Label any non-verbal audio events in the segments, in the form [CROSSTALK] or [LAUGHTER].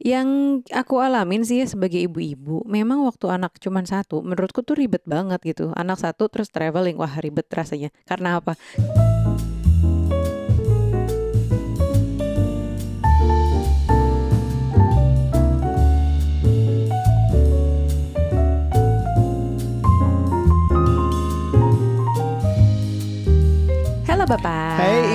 Yang aku alamin sih ya sebagai ibu-ibu, memang waktu anak cuman satu, menurutku tuh ribet banget gitu. Anak satu terus traveling, wah ribet rasanya. Karena apa? Halo Bapak. Hai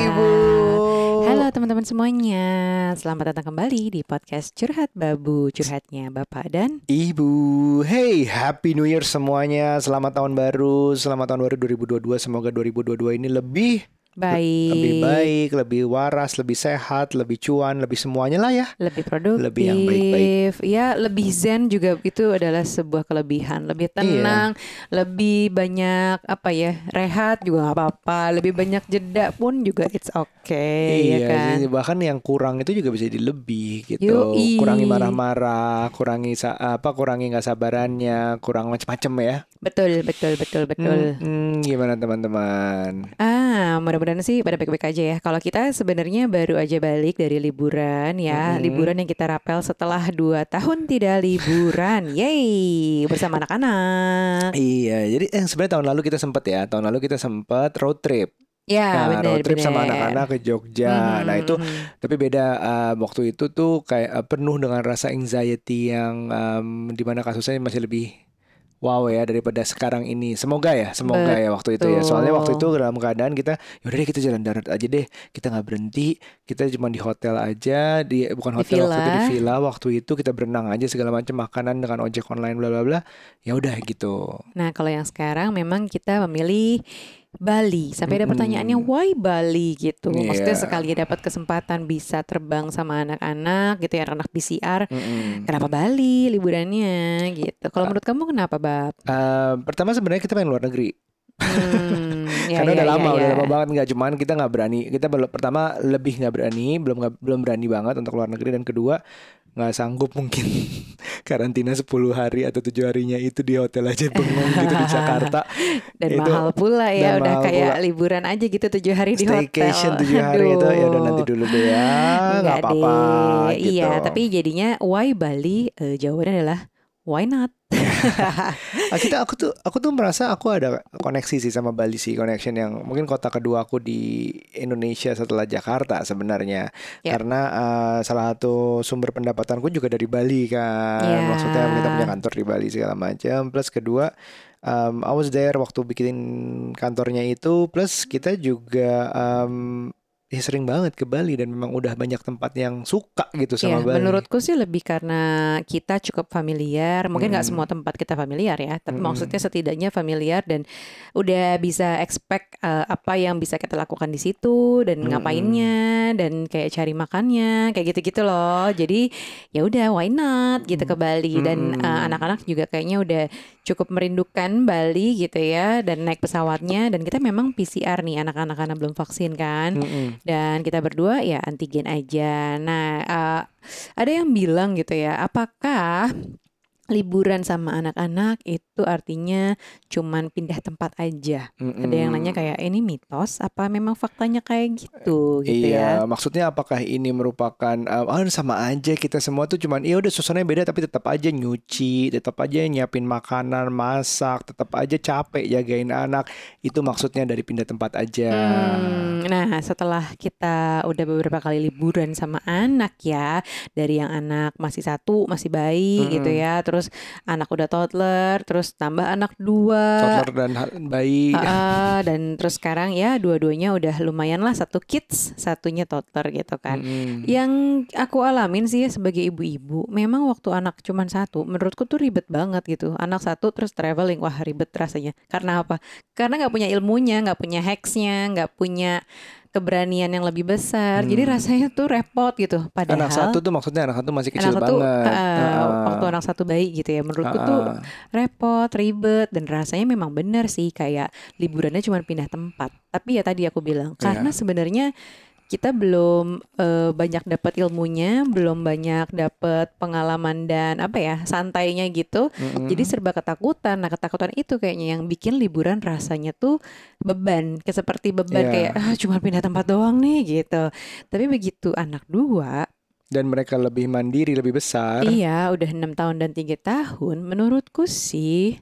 teman-teman semuanya. Selamat datang kembali di podcast Curhat Babu, curhatnya Bapak dan Ibu. Hey, Happy New Year semuanya. Selamat tahun baru. Selamat tahun baru 2022. Semoga 2022 ini lebih baik. lebih baik, lebih waras, lebih sehat, lebih cuan, lebih semuanya lah ya. lebih produktif, Lebih yang baik-baik. ya lebih zen juga itu adalah sebuah kelebihan, lebih Iya. tenang, lebih banyak apa ya rehat juga nggak apa-apa, lebih banyak jeda pun juga it's okay ya iya, kan. sih. bahkan yang kurang itu juga bisa jadi lebih gitu. Yoi. Kurangi marah-marah, kurangi apa, kurangi nggak sabarannya, kurang macam-macam ya. Betul betul betul betul. Hmm, hmm, gimana teman-teman? Ah, mudah-mudahan sih pada baik-baik aja ya. Kalau kita sebenarnya baru aja balik dari liburan ya, Mm-mm. liburan yang kita rapel setelah dua tahun tidak liburan, [LAUGHS] yay bersama anak-anak. Iya, jadi eh, sebenarnya tahun lalu kita sempat ya, tahun lalu kita sempat road trip. Ya, Nah, benar road trip sama benar. anak-anak ke Jogja. Mhm, Nah, itu mhm. tapi beda uh, waktu itu tuh kayak uh, penuh dengan rasa anxiety yang um, di mana kasusnya masih lebih wow ya daripada sekarang ini. Semoga ya, semoga ya waktu itu ya. Soalnya waktu itu dalam keadaan kita yaudah deh kita jalan darat aja deh. Kita nggak berhenti, kita cuma di hotel aja, di bukan Di hotel waktu itu di villa. villa. Waktu itu kita berenang aja segala macam makanan dengan ojek online bla bla bla. Ya udah gitu. Nah, kalau yang sekarang memang kita memilih Bali. Sampai ada pertanyaannya why Bali gitu. Maksudnya Iya. sekali dapat kesempatan bisa terbang sama anak-anak gitu ya, anak PCR. Mm-mm. Kenapa Bali liburannya gitu? Kalau menurut kamu kenapa, Bab? Uh, pertama sebenarnya kita pengen luar negeri. Hmm, [LAUGHS] ya, Karena ya, udah ya, lama, udah ya. lama banget nggak cuman kita nggak berani. Kita belum pertama lebih nggak berani, belum nggak belum berani banget untuk luar negeri dan kedua nggak sanggup mungkin [LAUGHS] karantina 10 hari atau tujuh harinya itu di hotel aja bengong gitu di Jakarta. [LAUGHS] Dan Itu- mahal pula ya, udah kayak pula. liburan aja gitu tujuh hari di hotel. Staycation tujuh hari itu ya udah nanti dulu deh ya, [LAUGHS] nggak Enggak apa-apa deh. gitu. Iya, tapi jadinya why Bali? Eh, jawabannya adalah why not? Kita aku tuh aku tuh merasa aku ada koneksi sih sama Bali sih connection yang mungkin kota kedua aku di Indonesia setelah Jakarta sebenarnya Ya. karena eh, salah satu sumber pendapatanku juga dari Bali kan Ya. maksudnya kita punya kantor di Bali segala macam plus kedua um, I was there waktu bikin kantornya itu plus kita juga um, ya sering banget ke Bali dan memang udah banyak tempat yang suka gitu Ya, sama Bali menurutku sih lebih karena kita cukup familiar. Mungkin nggak Mm-mm. semua tempat kita familiar ya, tapi Mm-mm. maksudnya setidaknya familiar dan udah bisa expect eh, apa yang bisa kita lakukan di situ dan Mm-mm. ngapainnya dan kayak cari makannya, kayak gitu-gitu loh. Jadi ya udah why not gitu ke Bali dan Mm-mm. eh, anak-anak juga kayaknya udah cukup merindukan Bali gitu ya dan naik pesawatnya dan kita memang PCR nih anak-anak karena belum vaksin kan Mm-mm. Dan kita berdua ya antigen aja. Nah, eh, ada yang bilang gitu ya, apakah liburan sama anak-anak itu artinya cuman pindah tempat aja? Ada yang nanya Mm-mm. kayak ini mitos apa memang faktanya kayak gitu gitu ya? Iya, maksudnya apakah ini merupakan uh, ah sama aja kita semua tuh cuman iya udah suasananya beda tapi tetap aja nyuci, tetap aja nyiapin makanan, masak, tetap aja capek jagain anak. Itu maksudnya dari pindah tempat aja. Hmm, nah setelah kita udah beberapa kali liburan sama anak ya dari yang anak masih satu masih bayi gitu Mm-mm. ya terus anak udah toddler terus tambah anak dua. Toddler dan bayi. Ah, [LAUGHS] dan terus sekarang ya dua-duanya udah lumayan lah satu kids satunya toddler gitu kan. Mm-mm. yang aku alamin sih ya sebagai ibu-ibu memang waktu anak cuman satu menurutku tuh ribet banget gitu. Anak satu terus traveling wah ribet rasanya. Karena apa? Karena nggak punya ilmunya nggak punya hacksnya nggak punya keberanian yang lebih besar jadi Hmm. rasanya tuh repot gitu padahal Anak satu tuh maksudnya anak satu masih kecil anak satu banget. ah, Heeh. waktu anak satu bayi gitu ya menurutku tuh Heeh. repot, ribet dan rasanya memang benar sih kayak liburannya cuma pindah tempat. Tapi ya tadi aku bilang Iya. karena sebenarnya kita belum eh, banyak dapat ilmunya, belum banyak dapat pengalaman dan apa ya santainya gitu. Mm-mm. Jadi serba ketakutan. Nah ketakutan itu kayaknya yang bikin liburan rasanya tuh beban, kayak seperti beban Iya. kayak ah, cuma pindah tempat doang nih gitu. Tapi begitu anak dua dan mereka lebih mandiri, lebih besar. Iya, udah enam tahun dan tiga tahun. Menurutku sih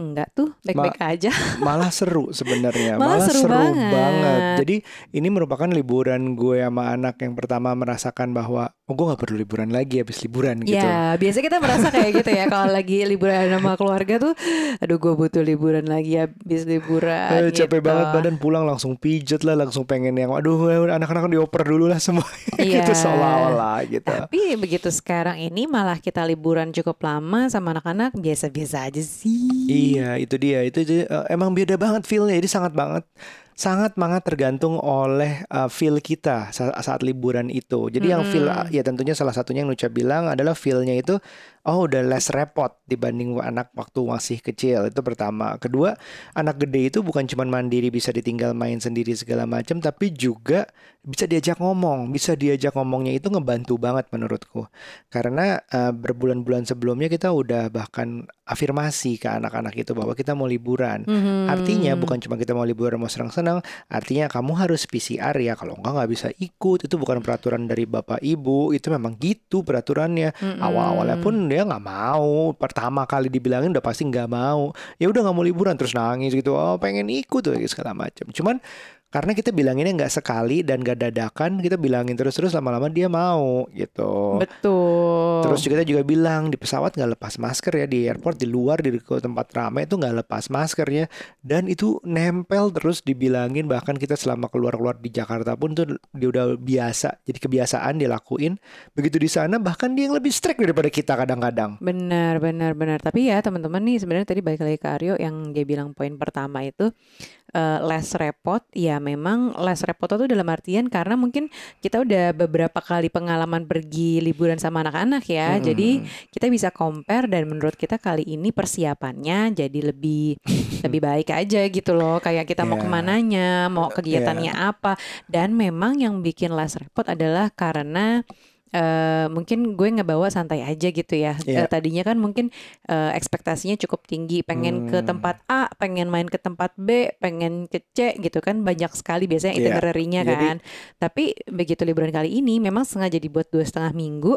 enggak tuh baik-baik aja. [LAUGHS] Malah seru sebenarnya. Malah seru banget. Jadi ini merupakan liburan gue sama anak yang pertama merasakan bahwa oh gue nggak perlu liburan lagi habis liburan gitu. Ya, biasa kita merasa kayak gitu ya kalau lagi liburan sama keluarga tuh, aduh gue butuh liburan lagi habis liburan. Eh, capek gitu. banget badan pulang langsung pijet lah, langsung pengen yang aduh anak-anak dioper dulu lah semua. [LAUGHS] Iya. gitu seolah-olah gitu. Tapi begitu sekarang ini malah kita liburan cukup lama sama anak-anak biasa-biasa aja sih. Iya, itu dia. Itu, itu uh, emang beda banget feelnya. Jadi sangat banget sangat banget tergantung oleh uh, feel kita saat, saat liburan itu. Jadi hmm. yang feel ya tentunya salah satunya yang Nucha bilang adalah feelnya itu oh udah less repot dibanding anak waktu masih kecil itu pertama. Kedua anak gede itu bukan cuma mandiri bisa ditinggal main sendiri segala macam, tapi juga bisa diajak ngomong. Bisa diajak ngomongnya itu ngebantu banget menurutku. Karena uh, berbulan-bulan sebelumnya kita udah bahkan afirmasi ke anak-anak itu bahwa kita mau liburan. Hmm. Artinya bukan cuma kita mau liburan mau senang-senang, artinya kamu harus PCR ya. Kalau enggak nggak bisa ikut. Itu bukan peraturan dari bapak ibu. Itu memang gitu peraturannya. Hmm. Awal-awalnya pun dia nggak mau. Pertama kali dibilangin udah pasti nggak mau. Ya udah nggak mau liburan terus nangis gitu. Oh pengen ikut tuh segala macam cuman karena kita bilanginnya nggak sekali dan gak dadakan kita bilangin terus-terus lama-lama dia mau gitu. Betul. Terus kita juga bilang di pesawat nggak lepas masker ya di airport di luar di tempat ramai itu nggak lepas masker ya. Dan itu nempel terus dibilangin bahkan kita selama keluar-keluar di Jakarta pun tuh dia udah biasa jadi kebiasaan dia lakuin begitu di sana bahkan dia yang lebih strict daripada kita kadang-kadang. Benar benar benar. Tapi ya teman-teman nih sebenarnya tadi balik lagi ke Aryo yang dia bilang poin pertama itu uh, less repot ya memang less repot itu dalam artian karena mungkin kita udah beberapa kali pengalaman pergi liburan sama anak-anak ya hmm. jadi kita bisa compare dan menurut kita kali ini persiapannya jadi lebih [LAUGHS] lebih baik aja gitu loh kayak kita yeah. mau iya. ke mananya mau kegiatannya yeah. apa dan memang yang bikin less repot adalah karena uh, mungkin gue ngebawa santai aja gitu ya. Yeah. Iya. Uh, tadinya kan mungkin uh, ekspektasinya cukup tinggi, pengen hmm. ke tempat A, pengen main ke tempat B, pengen ke C gitu kan banyak sekali biasanya yeah. itinerary-nya kan. Tapi begitu liburan kali ini memang sengaja dibuat dua setengah minggu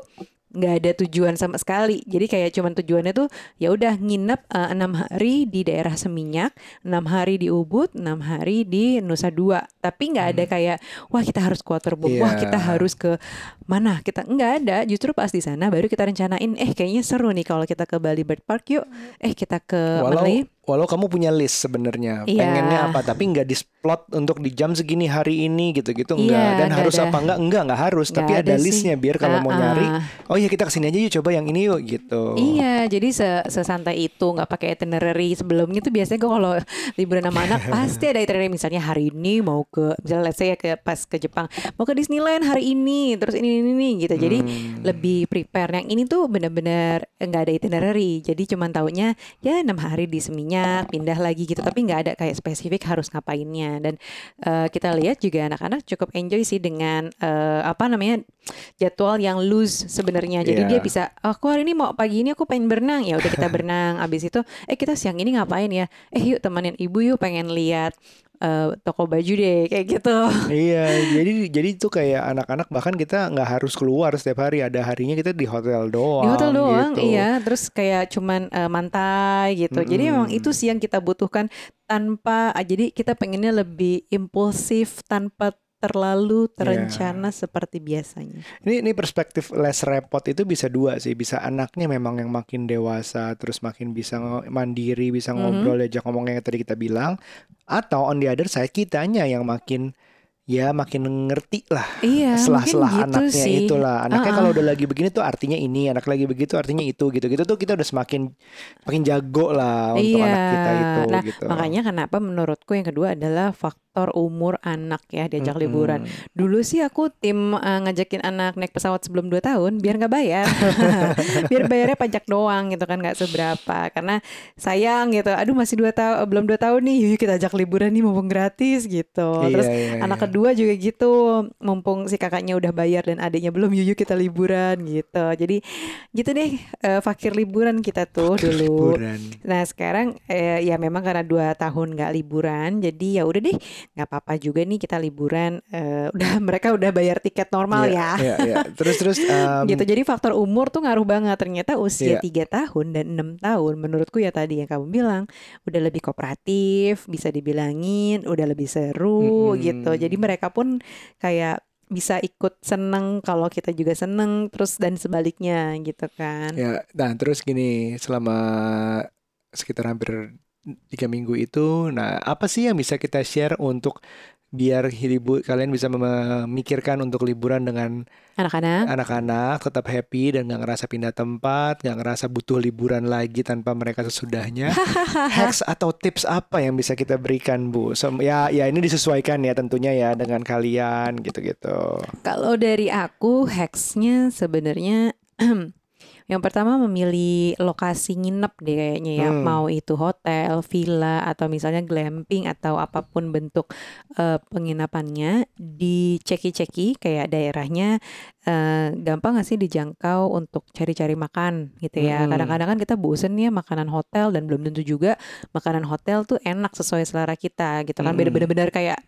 nggak ada tujuan sama sekali. Jadi kayak cuman tujuannya tuh ya udah nginep eh, enam uh, hari di daerah Seminyak, enam hari di Ubud, enam hari di Nusa Dua. Tapi nggak ada hmm. kayak wah kita harus ke Waterboom, yeah. wah kita harus ke mana? Kita nggak ada. Justru pas di sana baru kita rencanain, eh kayaknya seru nih kalau kita ke Bali Bird Park yuk. Eh kita ke Walau, walau kamu punya list sebenarnya yeah. pengennya apa tapi nggak displot untuk di jam segini hari ini gitu-gitu enggak yeah, dan harus ada. apa enggak enggak enggak harus. Gak tapi ada, ada listnya biar kalau uh, mau nyari oh ya kita ke sini aja yuk coba yang ini yuk gitu. Iya jadi se sesantai itu nggak pakai itinerary sebelumnya tuh biasanya gue kalau [LAUGHS] liburan sama anak pasti ada itinerary. Misalnya hari ini mau ke misalnya let's say ya ke pas ke Jepang mau ke Disneyland hari ini terus ini ini, ini gitu. Jadi hmm. lebih prepare. Yang ini tuh benar-benar nggak ada itinerary. Jadi cuman taunya ya enam hari di seminya banyak pindah lagi gitu. Tapi nggak ada kayak spesifik harus ngapainnya. Dan uh, kita lihat juga anak-anak cukup enjoy sih dengan uh, apa namanya jadwal yang loose sebenarnya. Jadi yeah. dia bisa aku hari ini mau pagi ini aku pengen berenang. Ya udah kita [LAUGHS] berenang. Abis itu eh kita siang ini ngapain ya? Eh yuk temenin ibu yuk pengen lihat uh, toko baju deh kayak gitu. [LAUGHS] Iya, jadi jadi itu kayak anak-anak bahkan kita nggak harus keluar setiap hari ada harinya kita di hotel doang. Di hotel doang, gitu. iya. Terus kayak cuman uh, mantai gitu. Mm -hmm. Jadi memang itu sih yang kita butuhkan tanpa jadi kita pengennya lebih impulsif tanpa terlalu terencana yeah. seperti biasanya. Ini ini perspektif less repot itu bisa dua sih, bisa anaknya memang yang makin dewasa, terus makin bisa mandiri, bisa mm -hmm. ngobrol, diajak ngomong yang tadi kita bilang, atau on the other side kitanya yang makin ya makin ngerti lah iya, setelah-selah gitu anaknya sih. itulah anaknya uh -uh. kalau udah lagi begini tuh artinya ini anak lagi begitu artinya itu gitu gitu tuh kita udah semakin makin jago lah untuk iya. anak kita itu nah, gitu makanya kenapa menurutku yang kedua adalah faktor faktor umur anak ya diajak mm -hmm. liburan. Dulu sih aku tim uh, ngajakin anak naik pesawat sebelum 2 tahun biar nggak bayar. [LAUGHS] biar bayarnya pajak doang gitu kan nggak seberapa karena sayang gitu. Aduh masih dua tahun belum dua tahun nih yuk kita ajak liburan nih mumpung gratis gitu. Iya, Terus iya, anak iya. kedua juga gitu mumpung si kakaknya udah bayar dan adiknya belum yuk kita liburan gitu. Jadi gitu deh uh, fakir liburan kita tuh fakir dulu. Liburan. Nah sekarang eh, ya memang karena dua tahun nggak liburan jadi ya udah deh nggak apa-apa juga nih kita liburan. Uh, [LAUGHS] udah mereka udah bayar tiket normal Iya, ya. iya, iya. Terus terus [LAUGHS] um, gitu jadi faktor umur tuh ngaruh banget ternyata usia Iya. tiga tahun dan enam tahun menurutku ya tadi yang kamu bilang udah lebih kooperatif bisa dibilangin udah lebih seru Mm-mm. gitu jadi mereka pun kayak bisa ikut seneng kalau kita juga seneng terus dan sebaliknya gitu kan Ya, nah terus gini selama sekitar hampir tiga minggu itu, nah apa sih yang bisa kita share untuk biar hidup kalian bisa memikirkan untuk liburan dengan anak-anak anak-anak tetap happy dan nggak ngerasa pindah tempat, nggak ngerasa butuh liburan lagi tanpa mereka sesudahnya. [LAUGHS] Hacks atau tips apa yang bisa kita berikan, Bu? Sem- ya, ya ini disesuaikan ya tentunya ya dengan kalian gitu-gitu. Kalau dari aku hacksnya sebenarnya [CLEARS THROAT] yang pertama memilih lokasi nginep deh kayaknya ya Hmm. mau itu hotel, villa atau misalnya glamping atau apa pun bentuk eh, penginapannya diceki-ceki kayak daerahnya eh, gampang gak sih dijangkau untuk cari-cari makan gitu ya. Hmm. Kadang-kadang kan kita bosen ya makanan hotel dan belum tentu juga makanan hotel tuh enak sesuai selera kita gitu kan. Hmm. Beda-benar kayak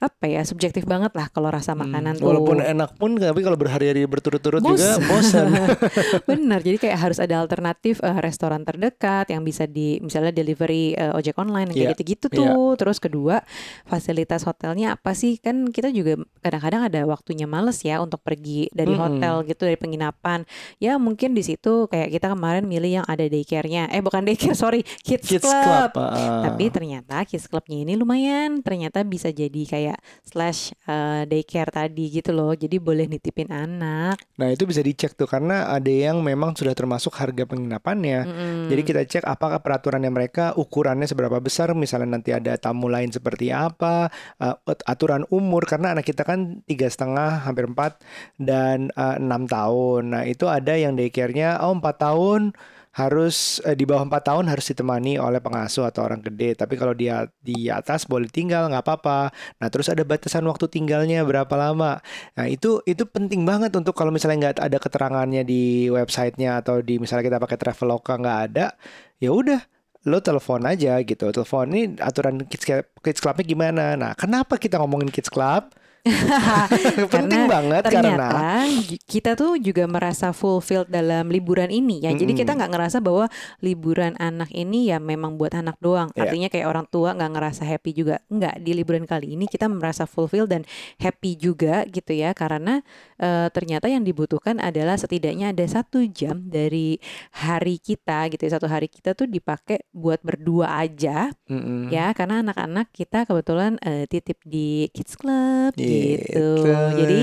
apa ya subjektif banget lah kalau rasa makanan tuh. Hmm. Walaupun enak pun, tapi kalau berhari-hari berturut-turut juga Bosen. bosan. [LAUGHS] Benar, jadi kayak harus ada alternatif eh, restoran terdekat yang bisa di misalnya delivery eh, ojek online kayak Iya, gitu-gitu tuh. Terus kedua, fasilitas hotelnya apa sih? Kan kita juga kadang-kadang ada waktunya males ya untuk pergi dari Mm-mm. hotel gitu dari penginapan. Ya mungkin di situ kayak kita kemarin milih yang ada daycare-nya. Eh bukan daycare, [LAUGHS] sorry, kids, Kids club. Club. ah. Tapi ternyata kids clubnya ini lumayan, ternyata bisa jadi kayak slash eh, daycare tadi gitu loh. Jadi boleh nitipin anak. Nah itu bisa dicek tuh karena ada yang memang sudah termasuk harga penginapannya. Mm-mm. Jadi kita cek apakah peraturannya mereka ukurannya seberapa besar, misalnya nanti ada tamu lain seperti apa, uh, aturan umur karena anak kita kan tiga setengah hampir empat dan uh, enam tahun. Nah itu ada yang daycare-nya oh empat tahun harus eh, di bawah empat tahun harus ditemani oleh pengasuh atau orang gede. Tapi kalau dia di atas boleh tinggal nggak apa-apa. Nah terus ada batasan waktu tinggalnya berapa lama. Nah itu itu penting banget untuk kalau misalnya nggak ada keterangannya di websitenya atau di misalnya kita pakai Traveloka nggak ada, ya udah lo telepon aja gitu. Telepon ini aturan kids Club- kids clubnya gimana. Nah kenapa kita ngomongin kids club? [LAUGHS] penting banget karena ternyata kita tuh juga merasa fulfilled dalam liburan ini ya. Jadi Mm-mm. kita nggak ngerasa bahwa liburan anak ini ya memang buat anak doang. Iya. Artinya kayak orang tua nggak ngerasa happy juga. Nggak di liburan kali ini kita merasa fulfilled dan happy juga gitu ya. Karena eh, ternyata yang dibutuhkan adalah setidaknya ada satu jam dari hari kita gitu ya. Satu hari kita tuh dipakai buat berdua aja Mm-mm. ya karena anak-anak kita kebetulan eh, titip di kids club gitu Gitu. jadi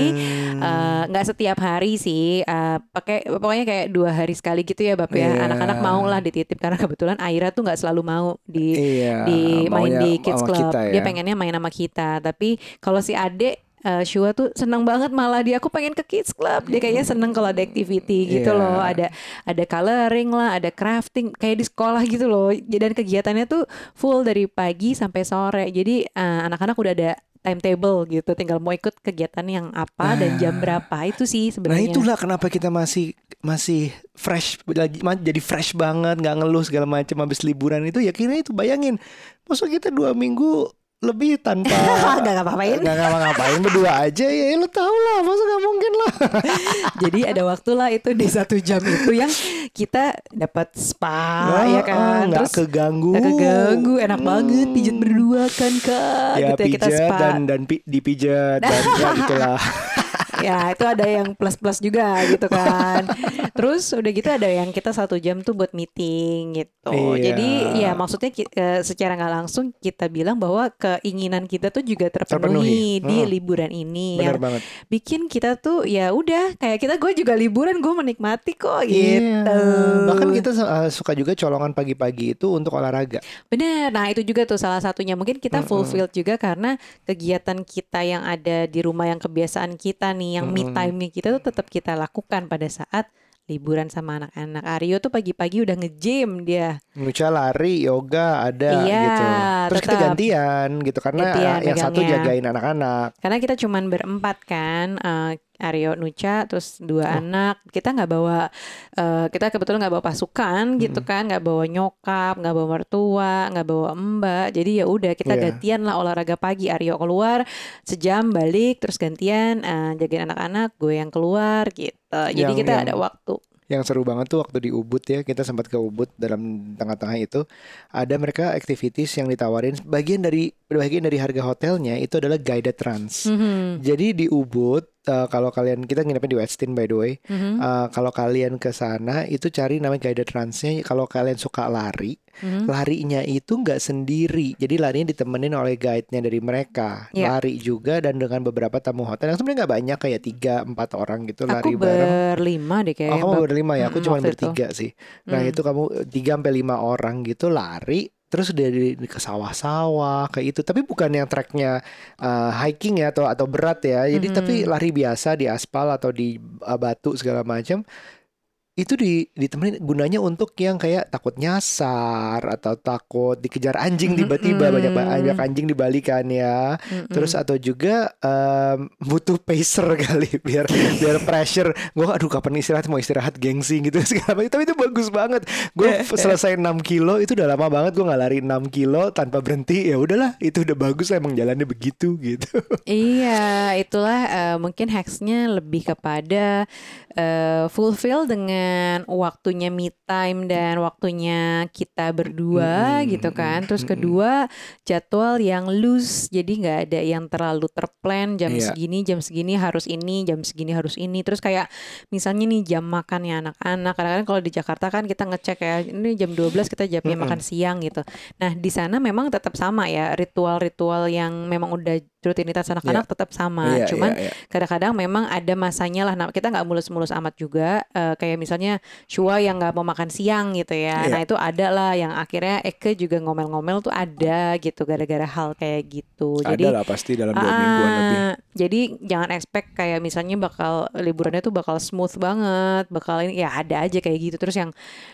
eh, nggak setiap hari sih eh, pakai pokoknya kayak dua hari sekali gitu ya bapak ya Iya. anak-anak mau lah dititip karena kebetulan Aira tuh nggak selalu mau di iya, di main maunya di kids club kita dia ya. pengennya main sama kita tapi kalau si Ade eh, Shua tuh seneng banget malah dia aku pengen ke kids club dia kayaknya seneng kalau ada activity gitu Iya. loh ada ada coloring lah ada crafting kayak di sekolah gitu loh dan kegiatannya tuh full dari pagi sampai sore jadi anak-anak udah ada timetable gitu tinggal mau ikut kegiatan yang apa dan jam berapa itu sih Nah sebenarnya. itulah kenapa kita masih masih fresh lagi jadi fresh banget nggak ngeluh segala macam habis liburan itu ya kira itu bayangin maksud kita dua minggu lebih tanpa [LAUGHS] Nggak ngapa-ngapain. nggak ngapa-ngapain berdua aja ya lo tau lah masa nggak mungkin lah. [LAUGHS] Jadi ada waktu lah itu di satu jam itu yang kita dapat spa ya kan, nggak terus keganggu. nggak keganggu, enak banget pijat berdua kan kak, ya gitu ya kita spa. dan dan pi, dipijat dan [LAUGHS] ya gitulah ya itu ada yang plus plus juga gitu kan. [LAUGHS] terus udah gitu ada yang kita satu jam tuh buat meeting gitu. Iya. Jadi ya maksudnya ki- eh, secara nggak langsung kita bilang bahwa keinginan kita tuh juga terpenuhi, Terpenuhi. di Hmm. liburan ini. benar yang banget bikin kita tuh ya udah kayak kita gue juga liburan gue menikmati kok Iya. gitu. bahkan kita uh, suka juga colongan pagi-pagi itu untuk olahraga Bener, nah itu juga tuh salah satunya mungkin kita Mm-mm. fulfilled juga karena kegiatan kita yang ada di rumah yang kebiasaan kita nih, yang me Mm-mm. time kita tuh tetap kita lakukan pada saat liburan sama anak-anak. Aryo tuh pagi-pagi udah nge-gym dia. Nucha lari, yoga ada Iya, gitu. Terus kita gantian gitu karena Gantian uh, yang satu megangnya. jagain anak-anak. Karena kita cuman berempat kan, eh, Aryo Nucha terus dua Oh. anak. Kita nggak bawa eh, kita kebetulan nggak bawa pasukan gitu kan nggak bawa nyokap nggak bawa mertua nggak bawa mbak. Jadi ya udah kita Iya. gantian lah olahraga pagi. Aryo keluar sejam balik terus gantian eh, jagain anak-anak gue yang keluar gitu. Jadi Yang- kita yang- ada waktu. Yang seru banget tuh waktu di Ubud ya, kita sempat ke Ubud dalam tengah-tengah itu ada mereka activities yang ditawarin. Bagian dari bagian dari harga hotelnya itu adalah guided runs. Mhm, Jadi di Ubud eh, kalau kalian kita nginepnya di Westin by the way, mhm, eh, kalau kalian ke sana itu cari namanya guided runsnya. Kalau kalian suka lari, mhm. larinya itu nggak sendiri. Jadi larinya ditemenin oleh guide-nya dari mereka. Iya. Lari juga dan dengan beberapa tamu hotel yang sebenarnya nggak banyak kayak tiga empat orang gitu lari aku bareng. berlima deh kayak Oh kamu berlima ya, aku cuma waktu itu. bertiga sih. Nah Hmm. itu kamu tiga sampai lima orang gitu lari, terus dari ke sawah-sawah kayak itu. Tapi bukan yang treknya uh, hiking ya atau atau berat ya. Jadi Mhm. tapi lari biasa di aspal atau di uh, batu segala macam. Itu di ditemenin gunanya untuk yang kayak takut nyasar atau takut dikejar anjing tiba-tiba banyak Mm-mm. banyak anjing dibalikan ya. Mm-mm. Terus atau juga em, butuh pacer [LAUGHS] kali biar biar pressure. Gue aduh kapan istirahat mau istirahat gengsi gitu [LAUGHS] segala macam. Tapi itu bagus banget. Gue selesai 6 kilo itu udah lama banget gue nggak lari 6 kilo tanpa berhenti. Ya udahlah itu udah bagus emang jalannya begitu [LAUGHS] gitu. Iya, itulah eh, mungkin hacksnya lebih kepada eh, fulfill dengan waktunya me time dan waktunya kita berdua Mm-mm, gitu kan. Terus kedua jadwal yang loose, jadi nggak ada yang terlalu terplan jam Iya. segini, jam segini harus ini, jam segini harus ini. Terus kayak misalnya nih jam makannya anak-anak. Kadang-kadang kalau di Jakarta kan kita ngecek ya, ini jam 12 kita jamnya Mm-mm. makan siang gitu. Nah, di sana memang tetap sama ya, ritual-ritual yang memang udah rutinitas anak-anak tetap sama. Iya, Cuman iya, iya. kadang-kadang memang ada masanya lah. Nah, kita nggak mulus-mulus amat juga. Eh, kayak misalnya Shua yang nggak mau makan siang gitu ya. Iya. Nah itu ada lah yang akhirnya Eke juga ngomel-ngomel tuh ada gitu gara-gara hal kayak gitu. Jadi ada lah pasti dalam dua mingguan lebih. Jadi jangan expect kayak misalnya bakal liburannya tuh bakal smooth banget, bakal ini ya ada aja kayak gitu. Terus yang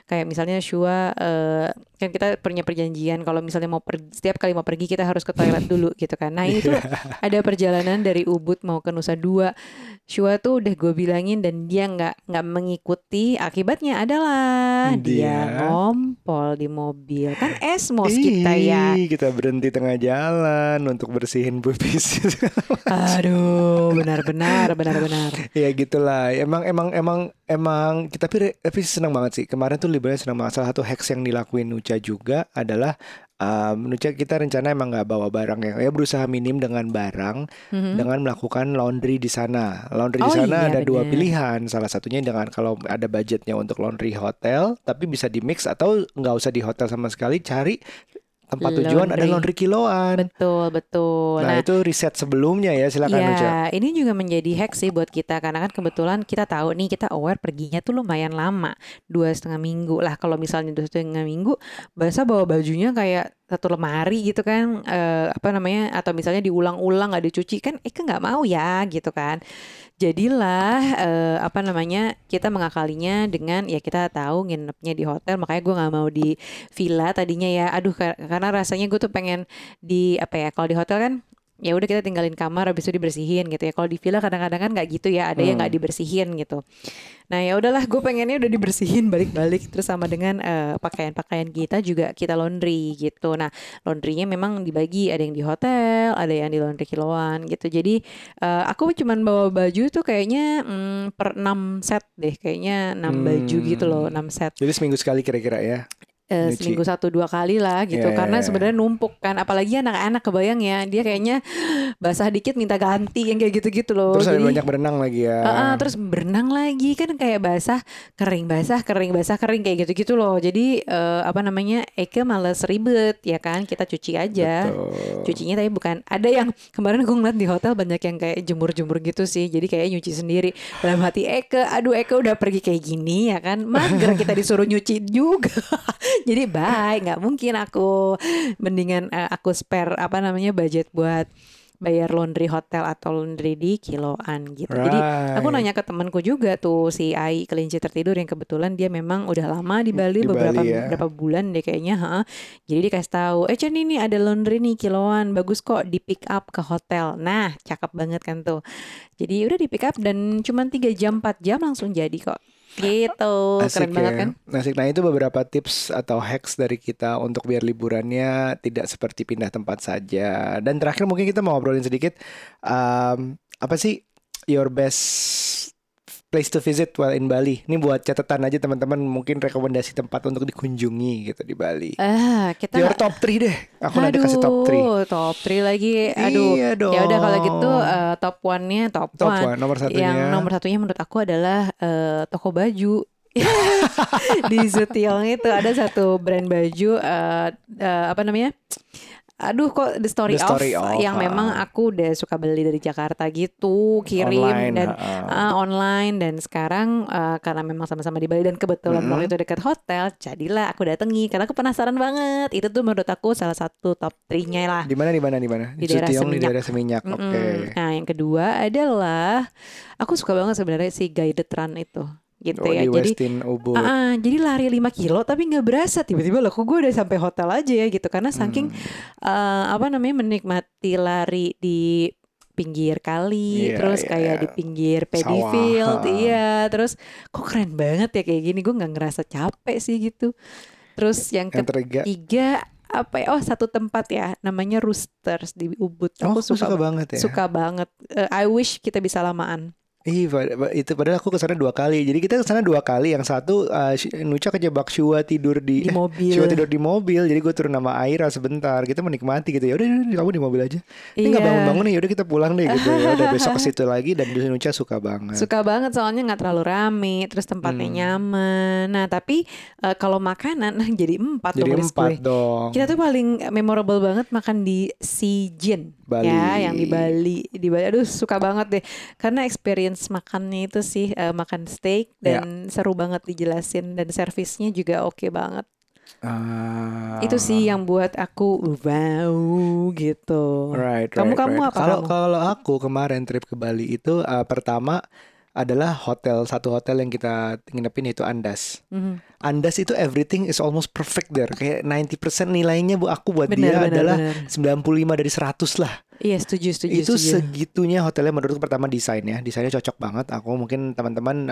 kayak misalnya Shua eh, kan kita punya perjanjian kalau misalnya mau pergi setiap kali mau pergi kita harus ke toilet dulu gitu kan. Nah itu ada perjalanan dari Ubud mau ke Nusa Dua. Shua tuh udah gue bilangin dan dia nggak nggak mengikuti. Akibatnya adalah dia, Dia- ngompol di mobil. Kan esmos kita ya. Kita berhenti tengah jalan untuk bersihin pipis. Aduh, benar-benar, benar-benar. ya gitulah. Emang emang emang emang kita tapi tapi senang banget sih. Kemarin tuh liburan senang banget. Salah satu hacks yang dilakuin Nucha juga adalah um, kita rencana emang nggak bawa barang ya. Ya berusaha minim dengan barang Mhm. dengan melakukan laundry di sana. Laundry di Oh sana iya, ada dua bener. pilihan. Salah satunya dengan kalau ada budgetnya untuk laundry hotel, tapi bisa di mix atau nggak usah di hotel sama sekali. Cari tempat tujuan ada Laundry. laundry kiloan. Betul, betul. Nah, itu riset sebelumnya ya silakan. Ya, ini juga menjadi hack sih buat kita karena kan kebetulan kita tahu nih kita aware perginya tuh lumayan lama dua setengah minggu lah kalau misalnya dua setengah minggu bahasa bawa bajunya kayak satu lemari gitu kan eh, apa namanya atau misalnya diulang-ulang nggak dicuci kan eh nggak mau ya? gitu kan. Jadilah eh, apa namanya kita mengakalinya dengan ya kita tahu nginepnya di hotel makanya gue nggak mau di villa tadinya ya. Aduh kar- karena rasanya gue tuh pengen di apa ya kalau di hotel kan ya udah kita tinggalin kamar habis itu dibersihin gitu ya. Kalau di villa kadang-kadang kan nggak gitu ya ada yang nggak Hmm. dibersihin gitu. Nah ya udahlah gue pengennya udah dibersihin balik-balik terus sama dengan eh, pakaian-pakaian kita juga kita laundry gitu. Nah laundrynya memang dibagi ada yang di hotel ada yang di laundry kiloan gitu. Jadi eh, aku cuman bawa baju tuh kayaknya mm, per 6 set deh kayaknya 6 baju gitu loh 6 set. Jadi seminggu sekali kira-kira ya. Nyuci. seminggu satu dua kali lah gitu. Ya, ya, karena ya. sebenarnya numpuk kan. Apalagi anak-anak kebayang ya. Dia kayaknya basah dikit minta ganti yang kayak gitu-gitu loh. Terus ada Jadi- banyak berenang lagi ya. Ah, ah, terus berenang lagi. Kan kayak basah kering basah kering basah kering kayak gitu-gitu loh. Jadi eh, apa namanya Eke males ribet ya kan? Kita cuci aja. Betul. cucinya tapi bukan. Ada yang kemarin aku ngeliat di hotel banyak yang kayak jemur-jemur gitu sih. Jadi kayak nyuci sendiri. Dalam hati Eke aduh Eke udah pergi kayak gini ya kan? Mager kita disuruh nyuci juga [LAUGHS] jadi baik nggak mungkin aku mendingan eh, aku spare apa namanya budget buat bayar laundry hotel atau laundry di kiloan gitu. Jadi aku Right. nanya ke temanku juga tuh si Ai kelinci tertidur yang kebetulan dia memang udah lama di Bali Di beberapa Bali ya. beberapa bulan deh kayaknya, ha. Jadi dikasih tahu, "Eh Chan ini ada laundry nih kiloan, bagus kok di pick up ke hotel." Nah, cakep banget kan tuh. Jadi udah di pick up dan cuma 3 jam 4 jam langsung jadi kok. Gitu. [LAUGHS] Asik Keren banget ya. kan? Asik. Nah itu beberapa tips atau hacks dari kita untuk biar liburannya tidak seperti pindah tempat saja. Dan terakhir mungkin kita mau ngobrolin sedikit um, apa sih your best place to visit while in Bali? Ini buat catatan aja teman-teman mungkin rekomendasi tempat untuk dikunjungi gitu di Bali. Ah, kita Your top 3 deh. Aku nanti kasih top 3. Aduh, top 3 lagi. Aduh. Iya dong. Ya udah kalau gitu eh, top one-nya top, top one. 1 nomor satunya. Yang nomor satunya menurut aku adalah eh, toko baju. [LAUGHS] di Zutiong itu ada satu brand baju eh, eh, apa namanya? Aduh kok The Story, The Story of, of, yang memang ah. aku udah suka beli dari Jakarta gitu, kirim Online, dan ha-ha. ah, online dan sekarang eh, karena memang sama-sama di Bali dan kebetulan Mm-mm. waktu itu dekat hotel, jadilah aku datangi karena aku penasaran banget. Itu tuh menurut aku salah satu top 3-nya lah. Di mana di mana di mana? Di daerah Sutiong di Seminyak. daerah Seminyak. Oke. Mm-mm. Nah, yang kedua adalah aku suka banget sebenarnya si guided run itu, gitu Oh, ya. di Jadi Westin Ubud. ah, ah, jadi lari 5 kilo tapi nggak berasa tiba-tiba lah kok gue udah sampai hotel aja ya gitu karena saking Hmm. eh, apa namanya menikmati lari di pinggir kali Iya, terus iya. kayak di pinggir paddy Sawah, field iya terus kok keren banget ya kayak gini gue nggak ngerasa capek sih gitu terus yang Yang ketiga. ketiga apa ya oh satu tempat ya namanya Roosters di Ubud Oh, aku suka suka banget ya. suka banget Eh, I wish kita bisa lamaan Ih, itu padahal aku ke sana dua kali. Jadi kita ke sana dua kali. Yang satu uh, Nucha kejebak Shua tidur di, di eh, mobil Shua tidur di mobil. Jadi gue turun nama Aira sebentar. Kita menikmati gitu. Ya udah kamu di mobil aja. Ini nggak Iya. bangun-bangun nih. Ya udah kita pulang deh gitu. Ya udah besok ke [LAUGHS] situ lagi dan Nucha suka banget. Suka banget soalnya nggak terlalu rame, terus tempatnya Hmm. nyaman. Nah tapi eh, kalau makanan [LAUGHS] jadi empat Jadi dong list empat gue. dong. Kita tuh paling memorable banget makan di Sijin, Bali. ya, yang di Bali. Di Bali, aduh suka banget deh, karena experience makannya itu sih eh, makan steak Ya. dan seru banget dijelasin dan servisnya juga oke banget. Ah. Itu sih yang buat aku wow gitu. Right, Kamu- right, kamu right. apa Kalau kamu? kalau aku kemarin trip ke Bali itu uh, pertama adalah hotel satu hotel yang kita nginepin itu Andas. Mhm. Andas itu everything is almost perfect there. Kayak 90% nilainya bu aku buat Benar, dia benar, adalah benar. 95 dari 100 lah. Iya setuju setuju itu setuju. segitunya hotelnya menurutku pertama desainnya. Desainnya cocok banget. Aku mungkin teman-teman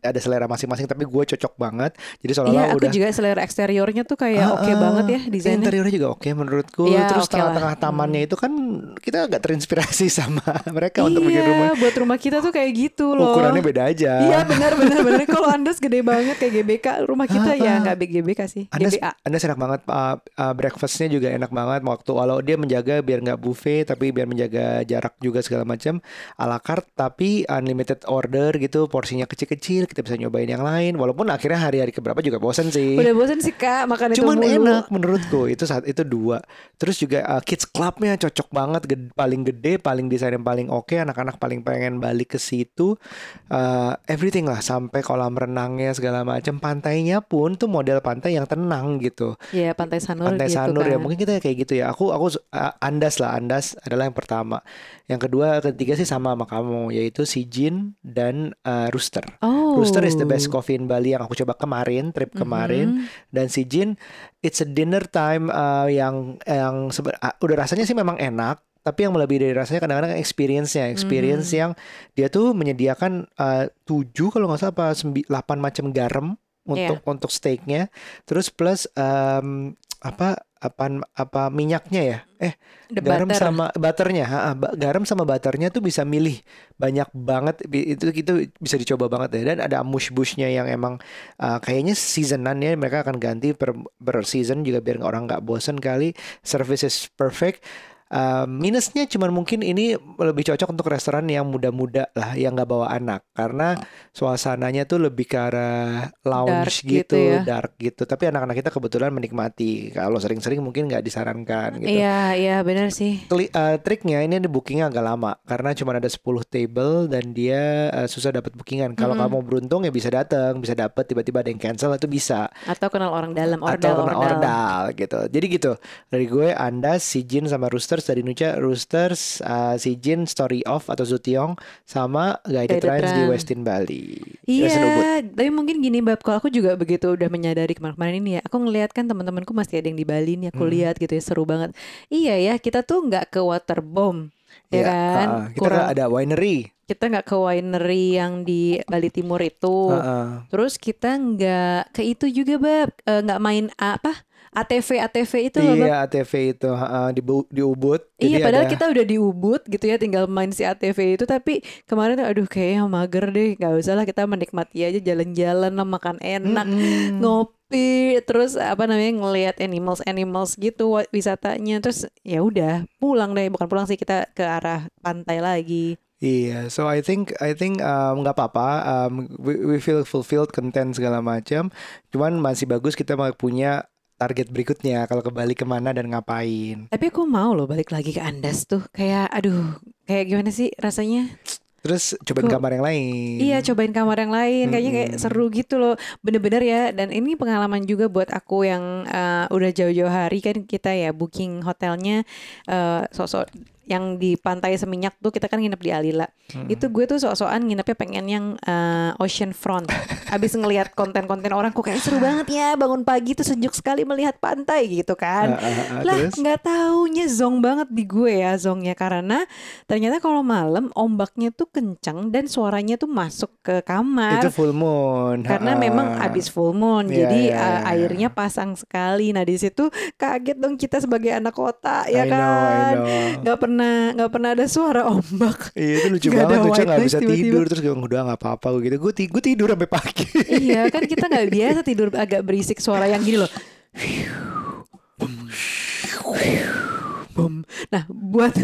ada selera masing-masing tapi gue cocok banget. Jadi seolah-olah Iya, aku udah juga selera eksteriornya tuh kayak oke Ah, ah. banget ya desainnya. Interiornya juga oke menurutku. Iya, Terus oke lah. tengah-tengah tamannya itu kan kita agak terinspirasi [LAUGHS] sama mereka untuk bikin Iya, rumah. buat rumah kita tuh kayak gitu loh. Ukurannya beda aja. Iya benar benar benar. Kalau Andes gede banget kayak GBK, rumah kita Ah, ya nggak GBK sih, Anda GBA. Anda enak banget uh, uh, breakfastnya juga enak banget waktu walau dia menjaga biar nggak buffet tapi biar menjaga jarak juga segala macam ala carte tapi unlimited order gitu porsinya kecil-kecil kita bisa nyobain yang lain walaupun akhirnya hari-hari keberapa juga bosan sih Udah bosen sih kak makan itu Cuman mulu. enak menurutku itu saat itu dua. Terus juga uh, kids clubnya cocok banget, ged- paling gede, paling desain yang paling oke, anak-anak paling pengen balik ke situ. Uh, everything lah sampai kolam renangnya segala macam, pantainya pun tuh model pantai yang tenang gitu. Iya Pantai Sanur Pantai gitu Sanur kan. ya mungkin kita kayak gitu ya. Aku aku uh, Andas lah, Andas adalah yang pertama. Yang kedua, ketiga sih sama sama kamu yaitu Sijin dan uh, Rooster. Oh. Rooster is the best coffee in Bali yang aku coba kemarin, trip kemarin Mhm. dan si Jin it's a dinner time uh, yang yang sebe- ah, udah rasanya sih memang enak tapi yang melebihi dari rasanya kadang-kadang experience-nya experience Mhm. yang dia tuh menyediakan uh, tujuh kalau nggak salah apa delapan macam garam untuk Iya. untuk steaknya terus plus um, apa apa apa minyaknya ya? Eh The garam butter. sama butternya ha, ha, garam sama butternya tuh bisa milih banyak banget itu itu bisa dicoba banget ya. Dan ada mush bushnya yang emang uh, kayaknya seasonan ya mereka akan ganti per, per season juga biar orang nggak bosen kali. Service is perfect Uh, minusnya cuman mungkin ini lebih cocok untuk restoran yang muda-muda lah yang nggak bawa anak karena suasananya tuh lebih ke arah lounge Dark gitu gitu, ya. dark gitu tapi anak-anak kita kebetulan menikmati kalau sering-sering mungkin nggak disarankan gitu Iya iya benar sih. Kli- eh, triknya ini di bookingnya agak lama karena cuma ada 10 table dan dia eh, susah dapat bookingan. Kalau kamu beruntung ya bisa datang, bisa dapat tiba-tiba ada yang cancel itu bisa Atau kenal orang dalam atau ordal kena ordal. ordal gitu. Jadi gitu dari gue Anda si Jin sama Rooster Roosters dari Nucha Roosters uh, si Jin Story of atau Zutiong sama Guided Trans di. Westin Bali. Iya, tapi mungkin gini bab kalau aku juga begitu udah menyadari kemarin-kemarin ini ya, aku ngelihat kan teman-temanku masih ada yang di Bali nih, aku Hmm. lihat gitu ya seru banget. Iya ya, kita tuh nggak ke waterbomb, ya Iya, kan? uh, kita Kurang, ada winery kita nggak ke winery yang di Bali Timur itu. Uh-uh. Terus kita nggak ke itu juga bab, Eh, nggak main apa? ATV ATV itu loh. Iya ATV itu uh, di, di Ubud Iya Jadi padahal ada- kita udah di Ubud gitu ya tinggal main si ATV itu tapi kemarin tuh aduh kayaknya mager deh nggak usah lah kita menikmati aja jalan-jalan lah makan enak Mm-mm. ngopi terus apa namanya ngelihat animals animals gitu wisatanya terus ya udah pulang deh bukan pulang sih kita ke arah pantai lagi Iya, so I think I think um, nggak apa-apa. Um, we, we feel fulfilled, content segala macam. Cuman masih bagus kita punya target berikutnya. Kalau ke Bali ke mana dan ngapain. tapi aku mau loh balik lagi ke Andas tuh kayak aduh kayak gimana sih rasanya Terus cobain kamar yang lain. Iya cobain kamar yang lain kayaknya kayak seru gitu loh bener-bener ya dan ini pengalaman juga buat aku yang eh, udah jauh-jauh hari kan kita ya booking hotelnya eh, sosok yang di pantai Seminyak tuh kita kan nginep di Alila Mm. itu gue tuh sok-sokan nginepnya pengen yang eh, ocean front [LAUGHS] abis ngelihat konten-konten orang kok kayak seru banget ya bangun pagi tuh sejuk sekali melihat pantai gitu kan ah, ah, lah terus? nggak taunya zong banget di gue ya zongnya karena ternyata kalau malam ombaknya tuh kencang dan suaranya tuh masuk ke kamar Itu full moon. karena Ah, memang abis full moon Iya, jadi iya, uh, iya. airnya pasang sekali nah di situ kaget dong kita sebagai anak kota ya I know, I kan know. nggak pernah nggak pernah ada suara ombak. Iya itu lucu Nggak banget lucu nggak bisa tiba-tiba. tidur terus gue udah nggak apa-apa gue gitu. Gue ti- gue tidur sampai pagi. Iya kan kita nggak [LAUGHS] biasa tidur agak berisik suara yang gini loh. Nah buat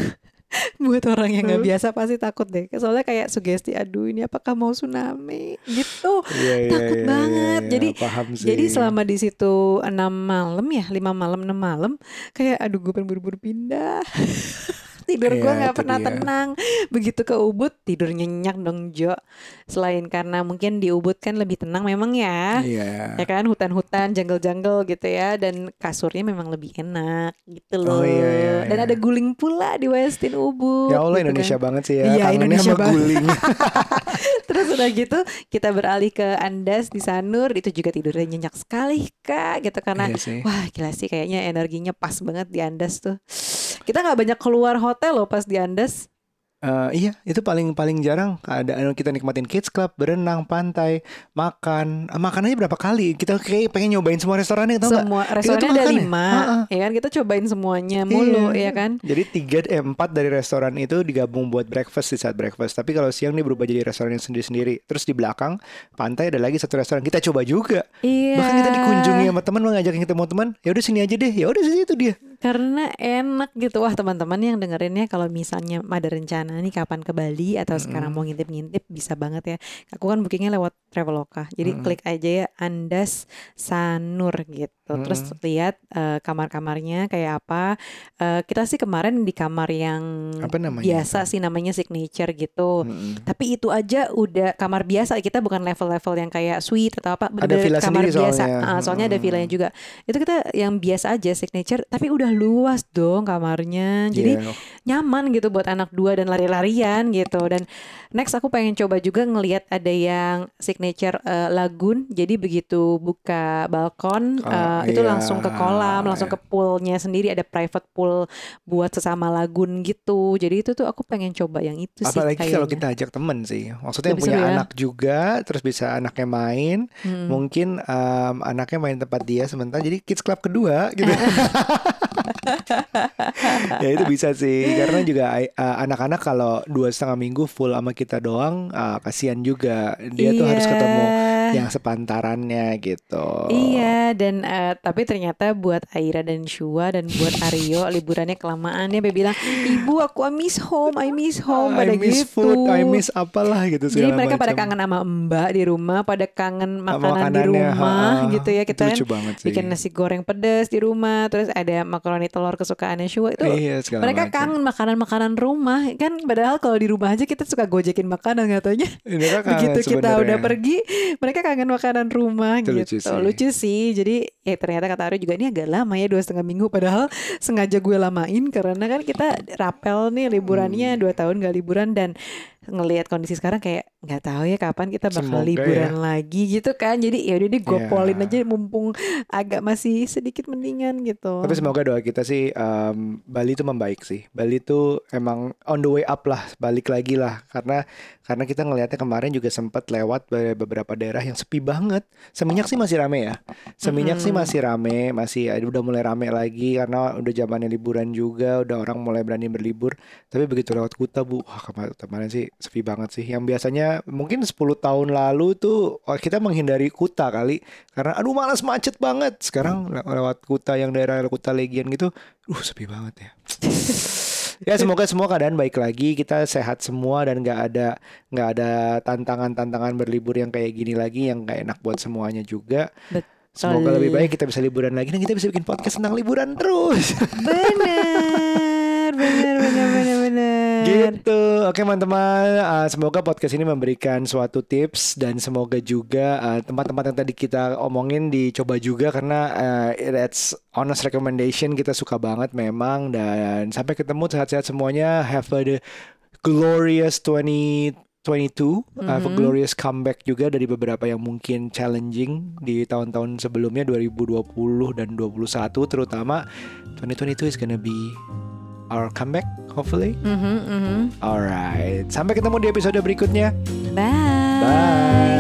buat orang yang nggak biasa pasti takut deh. Soalnya kayak sugesti aduh ini apakah mau tsunami? Gitu. Iya, iya, Takut iya, banget. iya, Jadi- sih. Jadi selama di situ enam malam ya, lima malam enam malam, kayak aduh gue pengen buru-buru pindah. [LAUGHS] Tidur gue Iya, nggak pernah dia. tenang. [LAUGHS] Begitu ke Ubud tidur nyenyak dong Jo. Selain karena mungkin di Ubud kan lebih tenang memang ya. Iya. Ya kan hutan-hutan, jungle-jungle gitu ya dan kasurnya memang lebih enak gitu Oh, loh. iya, iya, Dan iya. ada guling pula di Westin Ubud. Ya Allah gitu Indonesia kan. banget sih ya. Iya, Indonesia sama banget. guling. [LAUGHS] Terus udah gitu kita beralih ke Andas di Sanur itu juga tidurnya nyenyak sekali kak gitu karena Iya sih. wah gila sih kayaknya energinya pas banget di Andas tuh. Kita nggak banyak keluar hotel loh pas di Andas. Eh, iya, itu paling paling jarang keadaan kita nikmatin kids club, berenang, pantai, makan. Eh, makanannya berapa kali? Kita kayak pengen nyobain semua restorannya, tau? Semua tuh restorannya ada ya? lima, Ha-ha. ya kan kita cobain semuanya mulu Iya. ya kan. Jadi tiga eh, empat dari restoran itu digabung buat breakfast di saat breakfast. Tapi kalau siang dia berubah jadi restoran yang sendiri-sendiri. Terus di belakang pantai ada lagi satu restoran kita coba juga. Iya. Bahkan kita dikunjungi sama teman, mau ngajakin ketemu teman. Ya udah sini aja deh. Ya udah sini itu dia. Karena enak gitu. Wah teman-teman yang dengerinnya Kalau misalnya ada rencana nih Kapan ke Bali Atau sekarang mau ngintip-ngintip Bisa banget ya. Aku kan bookingnya lewat Traveloka. Jadi Mm-mm. klik aja ya Andas Sanur gitu Terus lihat eh, kamar-kamarnya Kayak apa. Eh, Kita sih kemarin di kamar yang Apa namanya? Biasa sih namanya signature gitu. Mm-mm. Tapi itu aja udah kamar biasa. Kita bukan level-level yang kayak suite atau apa Ada villa kamar sendiri biasa. soalnya. Ah, Soalnya ada Mm-mm. villanya juga. Itu kita yang biasa aja signature Tapi udah luas dong kamarnya. Jadi Iya. nyaman gitu buat anak dua dan lari-larian gitu. Dan next aku pengen coba juga ngelihat ada yang signature eh, lagoon. Jadi begitu buka balkon Oh, itu iya. langsung ke kolam langsung ke poolnya sendiri ada private pool buat sesama lagoon gitu jadi itu tuh aku pengen coba yang itu sih Apalagi kalau kita ajak temen sih. Maksudnya yang punya ya. anak juga, terus bisa anaknya main. Hmm. Mungkin em, anaknya main tempat dia sementara jadi kids club kedua gitu. [LAUGHS] [LAUGHS] ya itu bisa sih karena juga eh, anak-anak kalau dua setengah minggu full sama kita doang ah, kasihan juga dia tuh harus Iya. ketemu yang sepantarannya gitu Iya dan eh, tapi ternyata buat Aira dan Shua dan buat Aryo [LAUGHS] liburannya kelamaan ya Dia bilang ibu aku I miss home I miss home I pada miss gitu. food I miss apalah gitu Jadi mereka pada macam. kangen sama Mbak di rumah, pada kangen makanan di rumah ha-ha. gitu ya kita kan lucu banget sih bikin nasi goreng pedas di rumah, terus ada makaroni telur kesukaannya Shua itu Iya, mereka macam. kangen makanan-makanan rumah. Kan padahal kalau di rumah aja kita suka gojekin makanan Mereka kangen begitu kita udah pergi mereka kangen makanan rumah Itu lucu gitu. sih. lucu sih. Jadi ya ternyata kata Ari juga ini agak lama ya dua setengah minggu. Padahal sengaja gue lamain karena kan kita rapel nih liburannya Hmm. dua tahun gak liburan. Dan ngelihat kondisi sekarang kayak nggak tahu ya kapan kita bakal Semoga liburan lagi gitu kan jadi ya udah deh gue Ya. polin aja mumpung agak masih sedikit mendingan gitu Tapi semoga doa kita sih em, Bali itu membaik sih. Bali itu emang on the way up lah, balik lagi lah. Karena karena kita ngelihatnya kemarin juga sempat lewat be- beberapa daerah yang sepi banget. Seminyak sih masih rame ya. Seminyak sih Mm-mm. masih rame, masih eh, udah mulai rame lagi karena udah zamannya liburan juga, udah orang mulai berani berlibur. Tapi begitu lewat Kuta, Bu, wah kemarin, kemarin sih sepi banget sih. Yang biasanya mungkin 10 tahun lalu tuh oh, kita menghindari Kuta kali karena aduh malas macet banget. Sekarang le- lewat Kuta yang daerah Kuta Legian gitu, uh sepi banget ya. [LAUGHS] ya semoga semua keadaan baik lagi, kita sehat semua dan nggak ada nggak ada tantangan-tantangan berlibur yang kayak gini lagi yang nggak enak buat semuanya juga. Semoga lebih baik kita bisa liburan lagi dan kita bisa bikin podcast tentang liburan terus. [LAUGHS] bener bener bener bener bener Gitu. Oke teman-teman, uh, semoga podcast ini memberikan suatu tips dan semoga juga uh, tempat-tempat yang tadi kita omongin dicoba juga karena uh, that's honest recommendation kita suka banget memang dan sampai ketemu sehat-sehat semuanya. Have a glorious 2022, have a Mhm. glorious comeback juga dari beberapa yang mungkin challenging di tahun-tahun sebelumnya 2020 dan 2021 terutama 2022 is gonna be our comeback hopefully. Mhm, mhm. Alright, sampai ketemu di episode berikutnya. bye Bye.